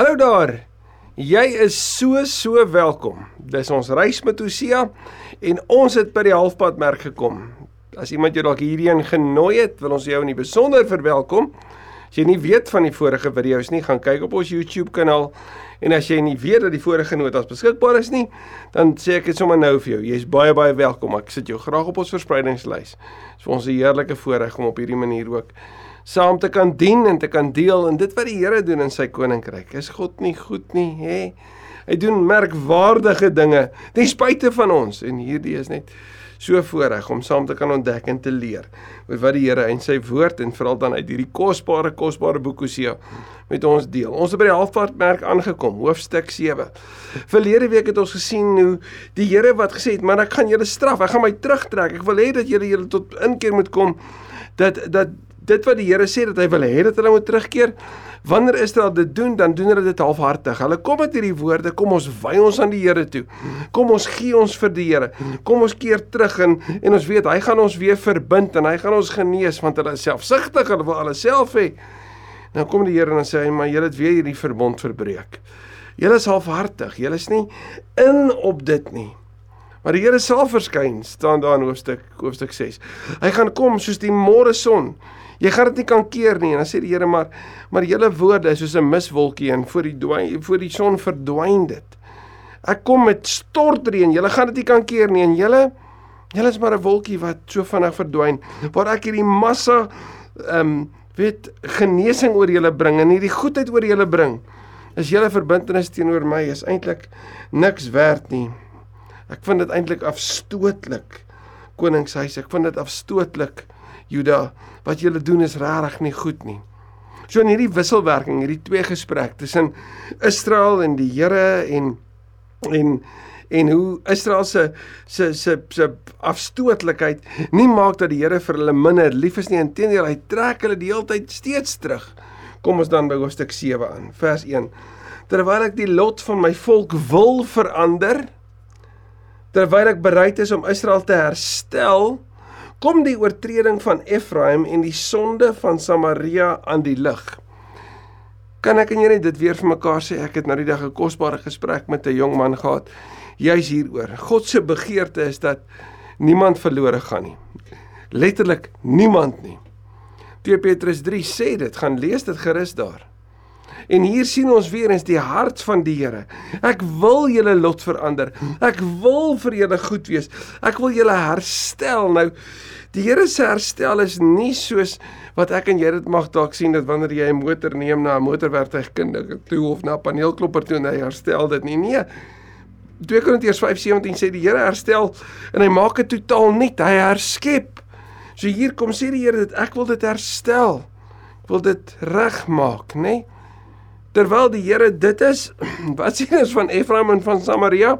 Hallo daar. Jy is so so welkom. Dis ons reis met Hosea en ons het by die halfpad merk gekom. As iemand jou dalk hierheen genooi het, wil ons jou in die besonder verwelkom. As jy nie weet van die vorige video's nie, gaan kyk op ons YouTube kanaal. En as jy nie weet dat die vorige notas beskikbaar is nie, dan sê ek dit sommer nou vir jou. Jy's baie baie welkom. Ek sit jou graag op ons verspreidingslys. Dit is vir ons 'n heerlike voorreg om op hierdie manier ook saam te kan dien en te kan deel in dit wat die Here doen in sy koninkryk. Is God nie goed nie, hè? Hy doen merkwaardige dinge ten spyte van ons en hierdie is net so voorreg om saam te kan ontdek en te leer oor wat die Here in sy woord en veral dan uit hierdie kosbare kosbare boek Hosea met ons deel. Ons het by die halfpad merk aangekom, hoofstuk 7. Verlede week het ons gesien hoe die Here wat gesê het, "Maar ek gaan julle straf, ek gaan my terugtrek. Ek wil hê dat julle julle tot inkeer moet kom." Dat dat dit wat die Here sê dat hy wil hê dat hulle moet terugkeer. Wanneer Israel dit doen, dan doen hulle dit halfhartig. Hulle kom met hierdie woorde, kom ons wy ons aan die Here toe. Kom ons gee ons vir die Here. Kom ons keer terug en en ons weet hy gaan ons weer verbind en hy gaan ons genees want hulle is selfsugtig, hulle wil alles self hê. Dan kom die Here en sê hy, maar julle het weer hierdie verbond verbreek. Julle is halfhartig. Julle is nie in op dit nie. Maar die Here sal verskyn, staan daar in hoofstuk hoofstuk 6. Hy gaan kom soos die môre son. Jy gaan dit nie kan keer nie en dan sê die Here maar maar julle woorde is soos 'n miswolkie en voor die dwyn voor die son verdwyn dit. Ek kom met stortreën. Julle gaan dit nie kan keer nie en julle julle is maar 'n wolkie wat so vinnig verdwyn. Waar ek hierdie massa ehm um, weet genesing oor julle bring en hierdie goedheid oor julle bring. Is julle verbintenis teenoor my is eintlik niks werd nie. Ek vind dit eintlik afstootlik. Koningshuis, ek vind dit afstootlik. Juda, wat julle doen is regtig nie goed nie. So in hierdie wisselwerking, hierdie twee gesprek tussen Israel en die Here en en en hoe Israel se se se se afstootlikheid nie maak dat die Here vir hulle minder lief is nie, inteendeel hy trek hulle die hele tyd steeds terug. Kom ons dan by hoofstuk 7 aan, vers 1. Terwyl ek die lot van my volk wil verander, terwyl ek bereid is om Israel te herstel, kom die oortreding van Efraim en die sonde van Samaria aan die lig. Kan ek en jy net dit weer vir mekaar sê? Ek het nou die dag 'n kosbare gesprek met 'n jong man gehad juis hieroor. God se begeerte is dat niemand verlore gaan nie. Letterlik niemand nie. 2 Petrus 3 sê dit, gaan lees dit gerus daar. En hier sien ons weer eens die hart van die Here. Ek wil julle lot verander. Ek wil vir julle goed wees. Ek wil julle herstel. Nou Die Here se herstel is nie soos wat ek en jy dit mag dalk sien dat wanneer jy 'n motor neem na 'n motorwerktuigkundige toe of na 'n paneelklopper toe en hy herstel dit nie. Nee. 2 Korintiërs 5:17 sê die Here herstel en hy maak dit totaal nuut. Hy herskep. So hier kom sê die Here dit ek wil dit herstel. Ek wil dit regmaak, nê? Nee? Terwyl die Here dit is, wat sien ons van Efraim en van Samaria?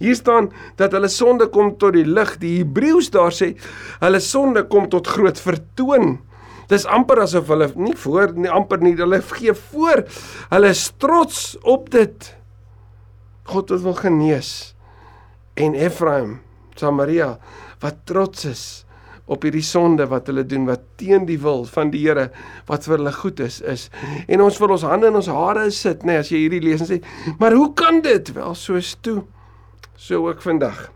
Hier staan dat hulle sonde kom tot die lig. Die Hebreëus daar sê hulle sonde kom tot groot vertoon. Dis amper asof hulle nie voor nie amper nie hulle gee voor. Hulle is trots op dit. God wil genees. En Ephraim, Samaria wat trots is op hierdie sonde wat hulle doen wat teen die wil van die Here wat vir hulle goed is is en ons wil ons hande in ons hare sit nê nee, as jy hierdie lees en sê maar hoe kan dit wel soos toe so ook vandag.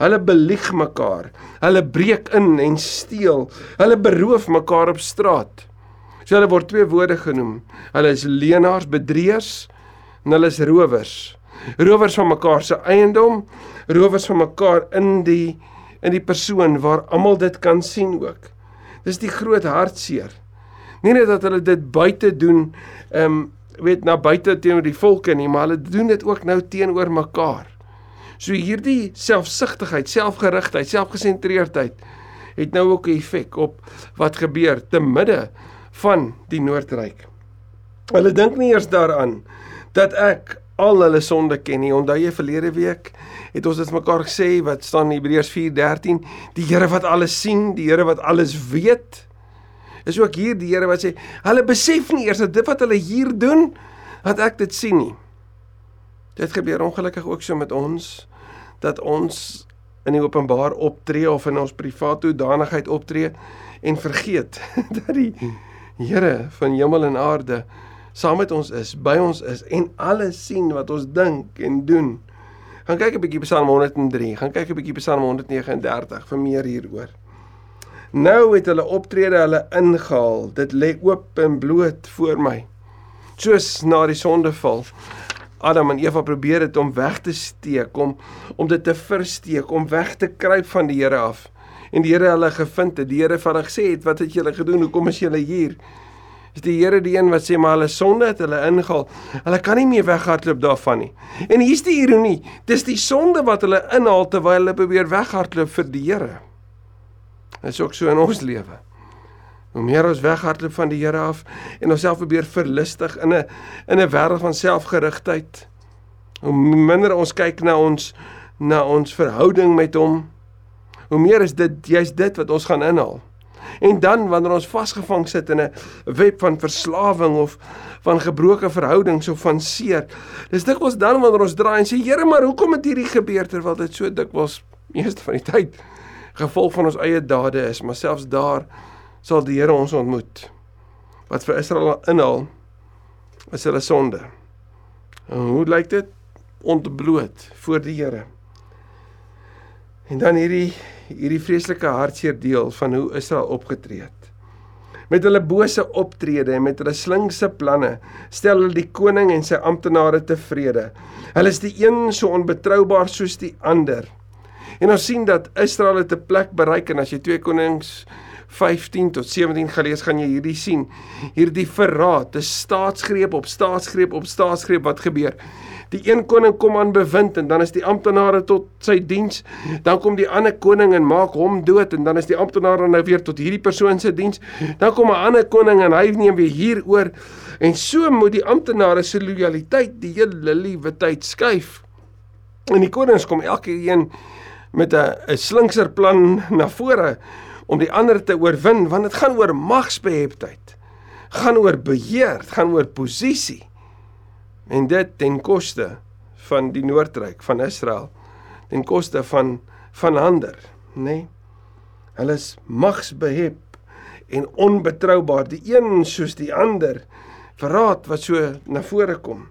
Hulle belieg mekaar. Hulle breek in en steel. Hulle beroof mekaar op straat. So hulle word twee woorde genoem. Hulle is leenaars, bedrieërs en hulle is rowers. Rowers van mekaar se eiendom, rowers van mekaar in die in die persoon waar almal dit kan sien ook. Dis die groot hartseer. Nie net dat hulle dit buite doen, ehm um, weet na buite teenoor die volke nie, maar hulle doen dit ook nou teenoor mekaar. So hierdie selfsugtigheid, selfgerigtheid, selfgesentreerdheid het nou ook 'n effek op wat gebeur te midde van die Noordryk. Hulle dink nie eers daaraan dat ek al hulle sonde ken nie. Onthou jy verlede week het ons dit mekaar gesê wat staan in Hebreërs 4:13, die Here wat alles sien, die Here wat alles weet. Is ook hier die Here wat sê, hulle besef nie eers dat dit wat hulle hier doen, dat ek dit sien nie. Dit gebeur ongelukkig ook so met ons dat ons in die openbaar optree of in ons privaat toedanigheid optree en vergeet dat die Here van hemel en aarde saam met ons is, by ons is en alles sien wat ons dink en doen. Gaan kyk 'n bietjie Psalm 103, gaan kyk 'n bietjie Psalm 139 vir meer hieroor. Nou het hulle optrede hulle ingehaal. Dit lê oop en bloot voor my. Soos na die sondeval. Adam en Eva probeer dit om weg te steek, om om dit te versteek, om weg te kruip van die Here af. En die Here hulle gevind het. Die Here het hulle gesê, "Wat het julle gedoen? Hoekom is julle hier?" Is die Here die een wat sê maar hulle sonde het hulle ingehaal. Hulle kan nie meer weghardloop daarvan nie. En hier's die ironie. Dis die sonde wat hulle inhaal terwyl hulle probeer weghardloop vir die Here. Dit is ook so in ons lewe. Hoe meer ons weghardloop van die Here af en onsself probeer verlustig in 'n in 'n wêreld van selfgerigtheid, hoe minder ons kyk na ons na ons verhouding met hom, hoe meer is dit juist dit wat ons gaan inhaal. En dan wanneer ons vasgevang sit in 'n web van verslawing of van gebroke verhoudings of van seer, dis dikwels dan wanneer ons draai en sê Here, maar hoekom het hierdie gebeur terwyl dit so dikwels meeste van die tyd gevolg van ons eie dade is, maar selfs daar sal die Here ons ontmoet. Wat vir Israel inhaal is hulle sonde. En hoe lyk dit? Ontbloot voor die Here. En dan hierdie hierdie vreeslike hartseer deel van hoe Israel opgetree het. Met hulle bose optrede en met hulle slinkse planne stel hulle die koning en sy amptenare tevrede. Hulle is die een so onbetroubaar soos die ander. En ons sien dat Israel het 'n plek bereik en as jy 2 Konings 15 tot 17 gelees gaan jy hierdie sien. Hierdie verraad, 'n staatsgreep op staatsgreep op staatsgreep wat gebeur. Die een koning kom aan bewind en dan is die amptenare tot sy diens. Dan kom die ander koning en maak hom dood en dan is die amptenare nou weer tot hierdie persoon se diens. Dan kom 'n ander koning en hy neem weer hier oor. En so moet die amptenare se lojaliteit die hele liewe tyd skuif. En die konings kom elke een met 'n 'n slinkser plan na vore om die ander te oorwin want dit gaan oor magsbeheptheid. gaan oor beheer, gaan oor posisie. En dit ten koste van die noordryk van Israel, ten koste van van ander, nê? Nee? Hulle is magsbehep en onbetroubaar, die een soos die ander. Verraad wat so na vore kom.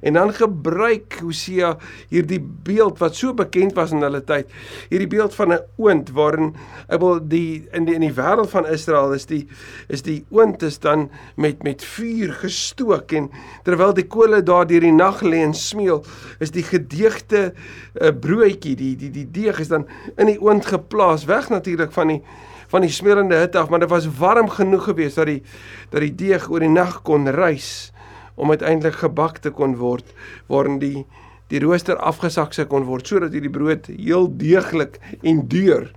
En dan gebruik Hosea hierdie beeld wat so bekend was in hulle tyd. Hierdie beeld van 'n oond waarin ek wil die in die in die wêreld van Israel is die is die oond is dan met met vuur gestook en terwyl die kole daar deur die nag lê en smeel, is die gedeegte 'n uh, broodjie, die die die deeg is dan in die oond geplaas weg natuurlik van die van die smeulende hitte af, maar dit was warm genoeg geweest dat die dat die deeg oor die nag kon rys om uiteindelik gebak te kon word waarin die die rooster afgesak sou kon word sodat hierdie brood heel deeglik en deur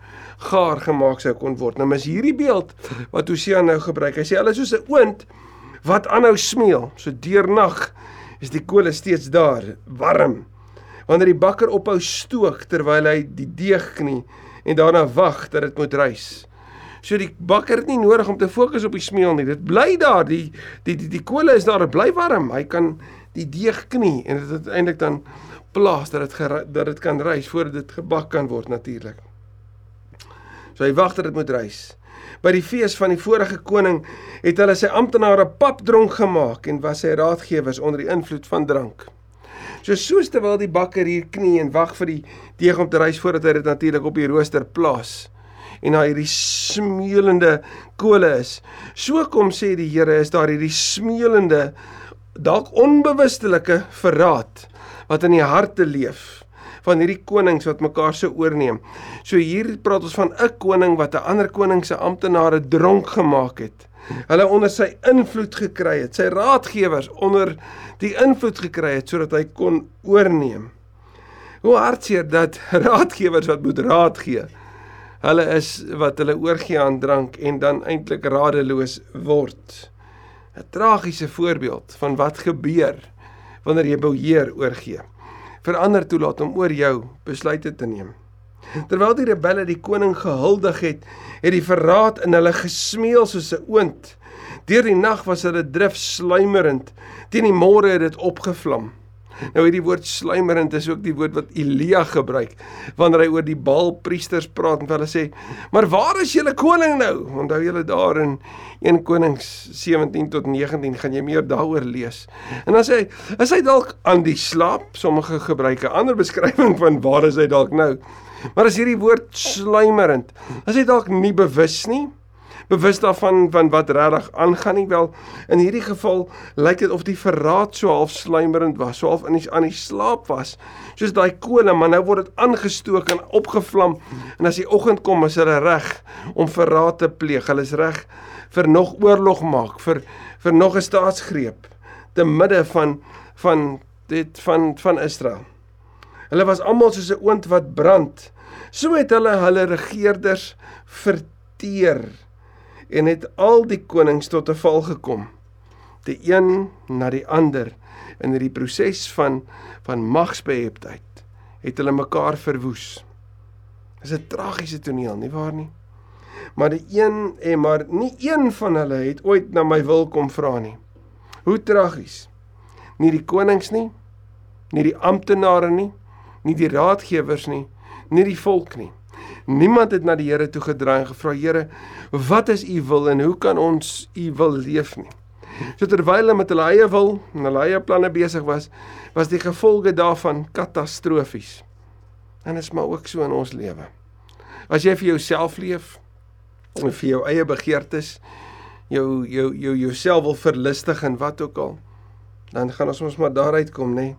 gaar gemaak sou kon word. Nou mis hierdie beeld wat Hosea nou gebruik. Hy sê alles soos 'n oond wat aanhou smeel. So deurnag is die kole steeds daar, warm. Wanneer die bakker ophou stook terwyl hy die deeg knie en daarna wag dat dit moet rys. So die bakker het nie nodig om te fokus op die smeel nie. Dit bly daar. Die die die die kolle is daar, dit bly warm. Hy kan die deeg knie en dit uiteindelik dan plaas dat dit dat dit kan rys voordat dit gebak kan word natuurlik. So hy wag dat dit moet rys. By die fees van die vorige koning het hulle sy amptenare papdronk gemaak en was sy raadgewers onder die invloed van drank. So soos terwyl die bakker hier knie en wag vir die deeg om te rys voordat hy dit natuurlik op die rooster plaas en daar hierdie smeulende kole is. So kom sê die Here is daar hierdie smeulende dalk onbewustelike verraad wat in die harte leef van hierdie konings wat mekaar so oorneem. So hier praat ons van 'n koning wat 'n ander koning se amptenare dronk gemaak het. Hulle onder sy invloed gekry het, sy raadgewers onder die invloed gekry het sodat hy kon oorneem. Hoe hartseer dat raadgewers wat moet raad gee hulle is wat hulle oorgee aan drank en dan eintlik radeloos word. 'n Tragiese voorbeeld van wat gebeur wanneer jy beheer oorgee. Verander toelaat om oor jou besluite te neem. Terwyl die rebelle die koning gehuldig het, het die verraad in hulle gesmeel soos 'n oond. Deur die nag was hulle drif sluimerend, teen die môre het dit opgevlam. Nou hierdie woord sluimerend is ook die woord wat Elia gebruik wanneer hy oor die Baalpriesters praat en hulle sê: "Maar waar is julle koning nou?" Onthou julle daar in 1 Konings 17 tot 19 gaan jy meer daaroor lees. En dan sê hy: "Is hy dalk aan die slaap?" Sommige gebruik 'n ander beskrywing van waar is hy dalk nou? Maar as hierdie woord sluimerend, is hy dalk nie bewus nie? Bewus daarvan van wat regtig aangaan nie. Wel in hierdie geval lyk dit of die verraad so half sluimerend was so half in die, aan die slaap was soos daai kole maar nou word dit aangestook en opgevlam. En as die oggend kom is hulle reg om verraad te pleeg. Hulle is reg vir nog oorlog maak vir vir nog 'n staatsgreep te midde van van dit van van Israel. Hulle was almal soos 'n oond wat brand. So het hulle hulle regerders verteer en het al die konings tot 'n val gekom. Die een na die ander in hierdie proses van van magsbeheptheid het hulle mekaar verwoes. Dis 'n tragiese toneel, nie waar nie? Maar die een en maar nie een van hulle het ooit na my wil kom vra nie. Hoe tragies. Nie die konings nie, nie die amptenare nie, nie die raadgewers nie, nie die volk nie. Niemand het na die Here toe gedraai en gevra Here, wat is u wil en hoe kan ons u wil leef nie? So terwyl hulle met hulle eie wil en hulle eie planne besig was, was die gevolge daarvan katastrofies. En dit is maar ook so in ons lewe. As jy vir jouself leef en vir jou eie begeertes, jou jou jou jouself wil verlustig en wat ook al, dan gaan ons ons maar daaruit kom, nê?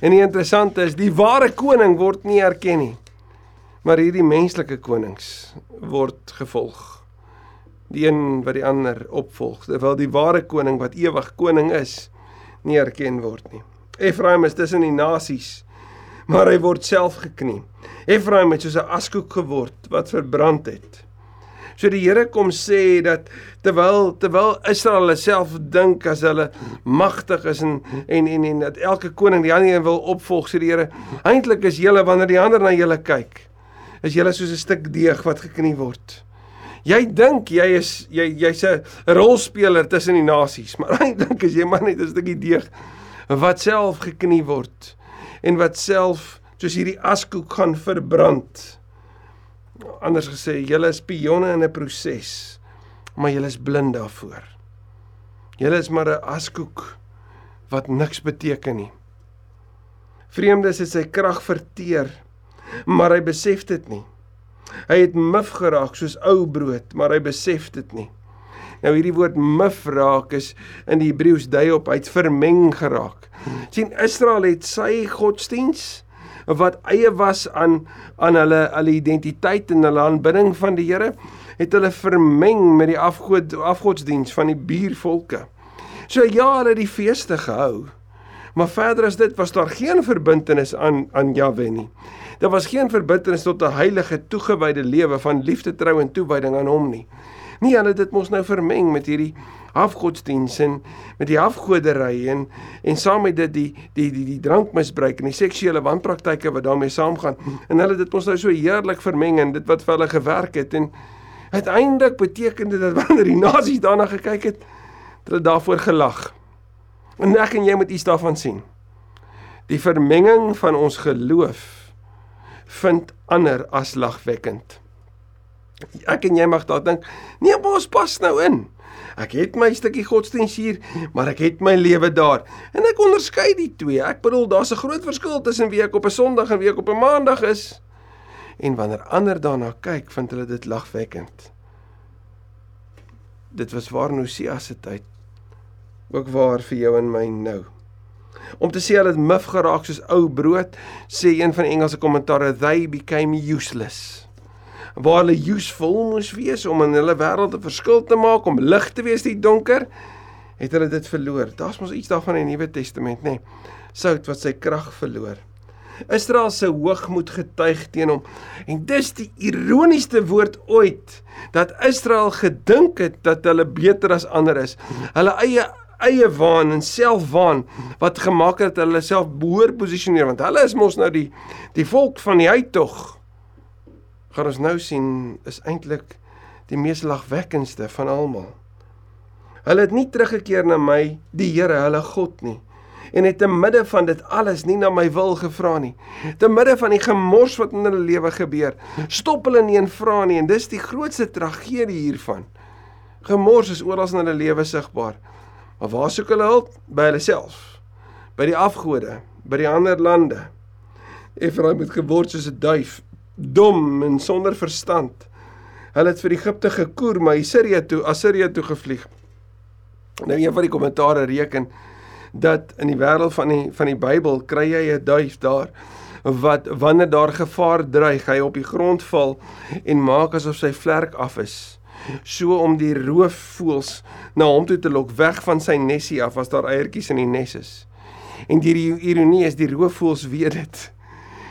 En die interessante is, die ware koning word nie erken nie. Maar hierdie menslike konings word gevolg. Die een wat die ander opvolg, terwyl die ware koning wat ewig koning is, nie erken word nie. Efraim is tussen die nasies, maar hy word self geknie. Efraim het soos 'n askoek geword wat verbrand het. So die Here kom sê dat terwyl terwyl Israel self dink as hulle magtig is en en en en dat elke koning die ander een wil opvolg, sê die Here, eintlik is julle wanneer die ander na julle kyk, is jy soos 'n stuk deeg wat geknie word. Jy dink jy is jy jy's 'n rolspeler tussen die nasies, maar eintlik is jy maar net 'n stukkie deeg wat self geknie word en wat self soos hierdie askoek gaan verbrand. Anders gesê, julle is pionne in 'n proses, maar julle is blind daarvoor. Julle is maar 'n askoek wat niks beteken nie. Vreemdes het sy krag verteer maar hy besef dit nie. Hy het mif geraak soos ou brood, maar hy besef dit nie. Nou hierdie woord mif raak is in die Hebreëus dui op hy't vermeng geraak. sien Israel het sy godsdiens wat eie was aan aan hulle hulle identiteit en hulle aanbidding van die Here het hulle vermeng met die afgod afgodsdiens van die buurvolke. So ja, hulle het die feeste gehou. Maar verder as dit was daar geen verbintenis aan aan Jahwe nie. Daar was geen verbintenis tot 'n heilige toegewyde lewe van liefde, trou en toewyding aan hom nie. Nie hulle dit mos nou vermeng met hierdie afgodsdiens en met die afgodery en en saam met dit die die die die drankmisbruik en die seksuele wanpraktyke wat daarmee saamgaan. En hulle dit mos nou so heerlik vermeng en dit wat vir hulle gewerk het en uiteindelik beteken dit dat wanneer die nasies daarna gekyk het, het hulle daarvoor gelag. En ek en jy moet iets daarvan sien. Die vermenging van ons geloof vind ander as lagwekkend. Ek en jy mag dalk dink, nee, maar ons pas nou in. Ek het my stukkie godsdiens hier, maar ek het my lewe daar. En ek onderskei die twee. Ek bedoel, daar's 'n groot verskil tussen wie ek op 'n Sondag en wie ek op 'n Maandag is. En wanneer ander daarna kyk, vind hulle dit lagwekkend. Dit was waar Nosia se tyd. Ook waar vir jou en my nou om te sê hulle het mif geraak soos ou brood, sê een van Engelse kommentare they became useless. Waar hulle useful moes wees om in hulle wêreld 'n verskil te maak, om lig te wees in die donker, het hulle dit verloor. Daar's mos iets daarvan in die Nuwe Testament, nê? Nee. Sout wat sy krag verloor. Israel se hoogmoed getuig teen hom. En dis die ironiesste woord ooit dat Israel gedink het dat hulle beter as ander is. Hulle eie eie waan en selfwaan wat gemaak het dat hulle self behoor posisioneer want hulle is mos nou die die volk van die uittog gaan ons nou sien is eintlik die mees lagwekkendste van almal hulle het nie teruggekeer na my die Here hulle God nie en het te midde van dit alles nie na my wil gevra nie. Te midde van die gemors wat in hulle lewe gebeur, stop hulle nie en vra nie en dis die grootste tragedie hiervan. Gemors is oral in hulle lewe sigbaar. Maar waar soek hulle hulp? By hulle self. By die afgode, by die ander lande. Efraim het geword soos 'n duif, dom en sonder verstand. Hulle het vir Egipte gekoer, maar Assirië toe, Assirië toe gevlieg. Nou een van die kommentare reken dat in die wêreld van die van die Bybel kry jy 'n duif daar wat wanneer daar gevaar dreig, hy op die grond val en maak asof sy vlerk af is. So om die roofvoëls na hom toe te lok weg van sy nesie af as daar eiertjies in die nes is. En die ironie is die roofvoëls weet dit.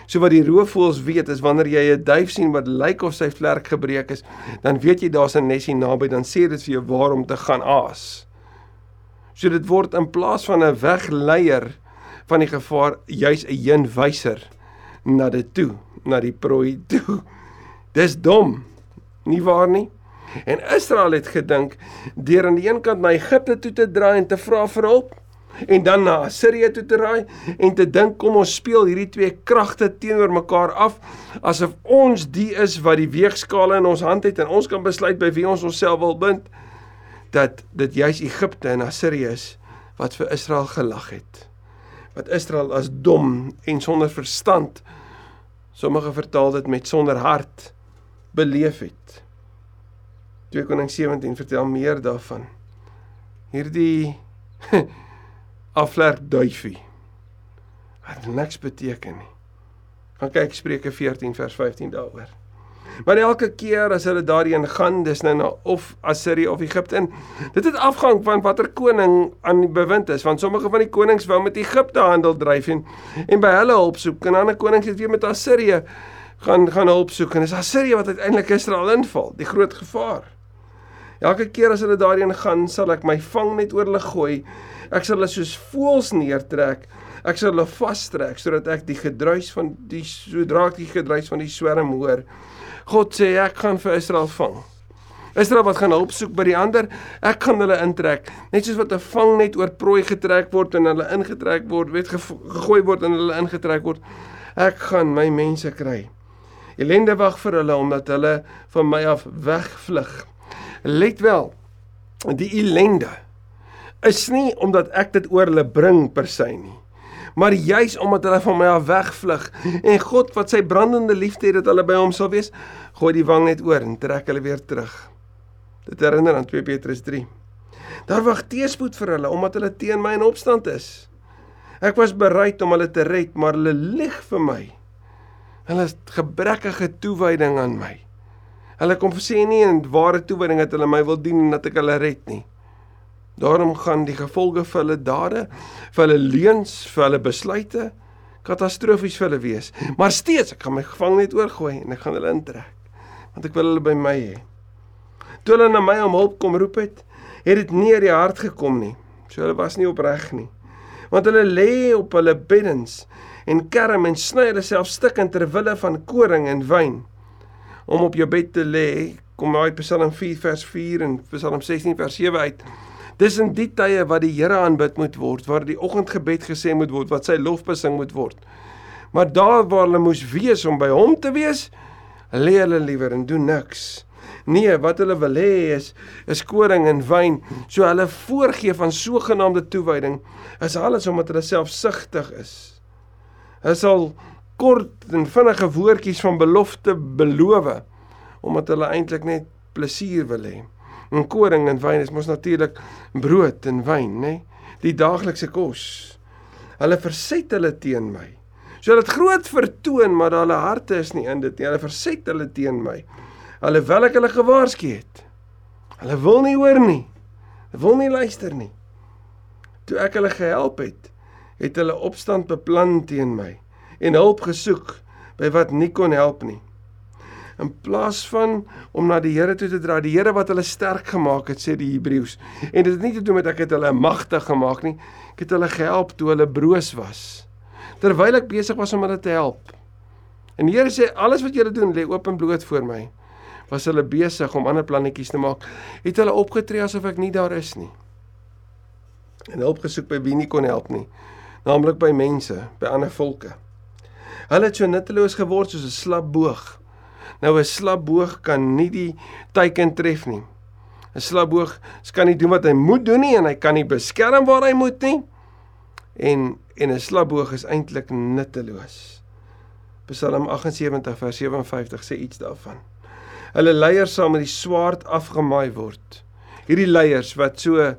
So wat die roofvoëls weet is wanneer jy 'n duif sien wat lyk of sy vlerk gebreek is, dan weet jy daar's 'n nesie naby, dan sê dit vir jou waar om te gaan aas. So dit word in plaas van 'n wegleier van die gevaar juis 'n heenwyser na dit toe, na die prooi toe. Dis dom. Nie waar nie? En Israel het gedink deur aan die een kant na Egipte toe te draai en te vra vir hulp en dan na Assirië toe te raai en te dink kom ons speel hierdie twee kragte teenoor mekaar af asof ons die is wat die weegskaal in ons hand het en ons kan besluit by wie ons onsself wil bind dat dit juis Egipte en Assirië is wat vir Israel gelag het. Wat Israel as dom en sonder verstand sommige vertaal dit met sonder hart beleef het. 2 Konings 17 vertel meer daarvan. Hierdie aflerk duifie. Wat niks beteken nie. Gaan kyk Spreuke 14 vers 15 daaroor. Maar elke keer as hulle daarheen gaan, dis nou na of Assirië of Egipte in. Dit het afhang van watter koning aan die bewind is, want sommige van die konings wou met Egipte handel dryf en en by hulle hulp soek en ander konings het weer met Assirië gaan gaan hulp soek en dis Assirië wat uiteindelik Israel inval, die groot gevaar. Elke keer as hulle daarheen gaan, sal ek my vang net oor hulle gooi. Ek sal hulle soos voëls neertrek. Ek sal hulle vastrek sodat ek die gedruis van die sodra ek die gedruis van die swerm hoor, God sê ek gaan vir Israel vang. Israel wat gaan hulp soek by die ander, ek gaan hulle intrek, net soos wat 'n vang net oor prooi getrek word en hulle ingetrek word, weet gegooi word en hulle ingetrek word. Ek gaan my mense kry. Elende wag vir hulle omdat hulle van my af wegvlug. Let wel, die elende is nie omdat ek dit oor hulle bring per se nie maar juis omdat hulle van my af wegvlug en God wat sy brandende liefde het dat hulle by hom sal wees, gooi die wang net oor en trek hulle weer terug. Dit herinner aan 2 Petrus 3. Daar wag teëspoed vir hulle omdat hulle teen my in opstand is. Ek was bereid om hulle te red, maar hulle lieg vir my. Hulle is gebrekkige toewyding aan my. Hulle kom sê nie in ware toewyding dat hulle my wil dien en dat ek hulle red nie. Daarom gaan die gevolge vir hulle dade, vir hulle leuns, vir hulle besluite katastrofies vir hulle wees. Maar steeds ek gaan my gevang net oorgooi en ek gaan hulle intrek. Want ek wil hulle by my hê. Toe hulle na my om hulp kom roep het, het dit nie uit die hart gekom nie. So hulle was nie opreg nie. Want hulle lê op hulle beddens en kerm en sny hulle self stuk in ter wille van koring en wyn. Om op jou bed te lê, kom uit Psalm 4 vers 4 en Psalm 16 vers 7 uit. Dis in die tye wat die Here aanbid moet word, waar die oggendgebed gesê moet word, wat sy lof besing moet word. Maar daar waar hulle moes wees om by hom te wees, lê hulle liewer en doen niks. Nee, wat hulle wil hê is is koring en wyn, so hulle voorgee van sogenaamde toewyding, is alles omdat hulle selfsugtig is. Hulle sal kort en vinnige woordjies van belofte beloof omdat hulle eintlik net plesier wil hê. En koring en wyn is mos natuurlik brood en wyn, nê? Die daaglikse kos. Hulle verset hulle teen my. So dit groot vertoon, maar hulle harte is nie in dit nie. Hulle verset hulle teen my. Hulle wil ek hulle gewaarsku het. Hulle wil nie hoor nie. Hulle wil nie luister nie. Toe ek hulle gehelp het, het hulle opstand beplan teen my en hulp gesoek by wat nie kon help nie in plaas van om na die Here toe te draai, die Here wat hulle sterk gemaak het, sê die Hebreëus. En dit het nie te doen met ek het hulle magtig gemaak nie. Ek het hulle gehelp toe hulle broos was. Terwyl ek besig was om hulle te help. En die Here sê alles wat julle doen, lê oop en bloot voor my. Was hulle besig om ander plannetjies te maak, het hulle opgetree asof ek nie daar is nie. En hulp gesoek by wie nie kon help nie. naamlik by mense, by ander volke. Hulle het so nutteloos geword soos 'n slap boog. Nou 'n slap boog kan nie die teiken tref nie. 'n Slap boog kan nie doen wat hy moet doen nie en hy kan nie beskerm waar hy moet nie. En en 'n slap boog is eintlik nutteloos. Psalm 78 vers 57 sê iets daarvan. Hulle leiers sal met die swaard afgemaai word. Hierdie leiers wat so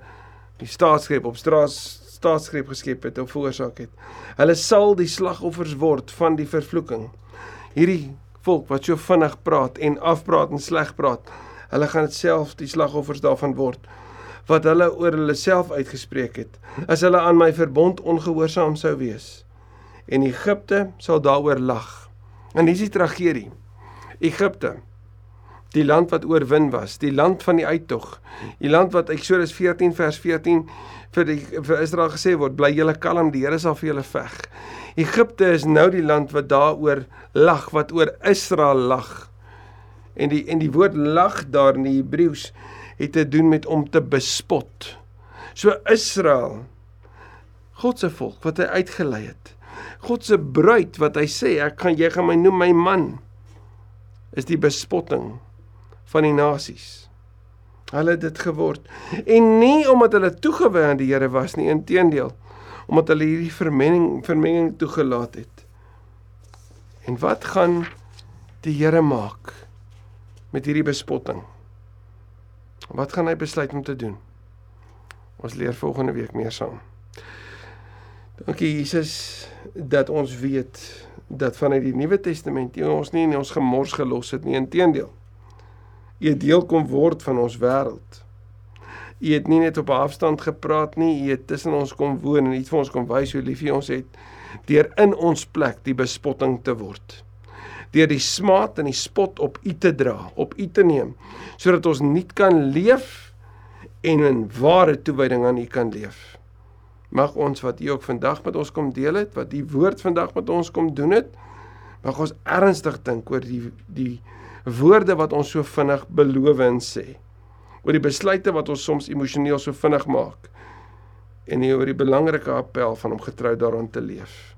die staatsgreep op straat staatsgreep geskep het of veroorsaak het. Hulle sal die slagoffers word van die vervloeking. Hierdie volk wat so vinnig praat en afpraat en sleg praat, hulle gaan self die slagoffers daarvan word wat hulle oor hulle self uitgespreek het as hulle aan my verbond ongehoorsaam sou wees en Egipte sal daaroor lag. En dis die tragedie. Egipte die land wat oorwin was, die land van die uittog, die land wat Eksodus 14 vers 14 vir die vir Israel gesê word, bly julle kalm, die Here sal vir julle veg. Egipte is nou die land wat daaroor lag, wat oor Israel lag. En die en die woord lag daar in die Hebreëus het te doen met om te bespot. So Israel God se volk wat hy uitgelei het. God se bruid wat hy sê ek gaan jy gaan my noem my man is die bespotting van die nasies. Hulle het dit geword en nie omdat hulle toegewy aan die Here was nie, inteendeel, omdat hulle hierdie vermenging vermenging toegelaat het. En wat gaan die Here maak met hierdie bespotting? Wat gaan hy besluit om te doen? Ons leer volgende week meer saam. Dankie Jesus dat ons weet dat vanuit die Nuwe Testament jy ons nie in ons gemors gelos het nie, inteendeel. U het deel kom word van ons wêreld. U het nie net op afstand gepraat nie, u het tussen ons kom woon en iets vir ons kom wys hoe lief u ons het deur in ons plek die bespotting te word. Deur die smaad en die spot op u te dra, op u te neem, sodat ons nie kan leef en in ware toewyding aan u kan leef. Mag ons wat U ook vandag met ons kom deel het, wat U woord vandag met ons kom doen het, mag ons ernstig dink oor die die woorde wat ons so vinnig beloof en sê. Oor die besluite wat ons soms emosioneel so vinnig maak. En nie oor die belangrike appel van om getrou daaraan te leef.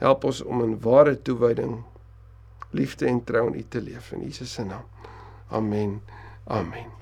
Help ons om in ware toewyding liefde en trou in U te leef in Jesus se naam. Amen. Amen.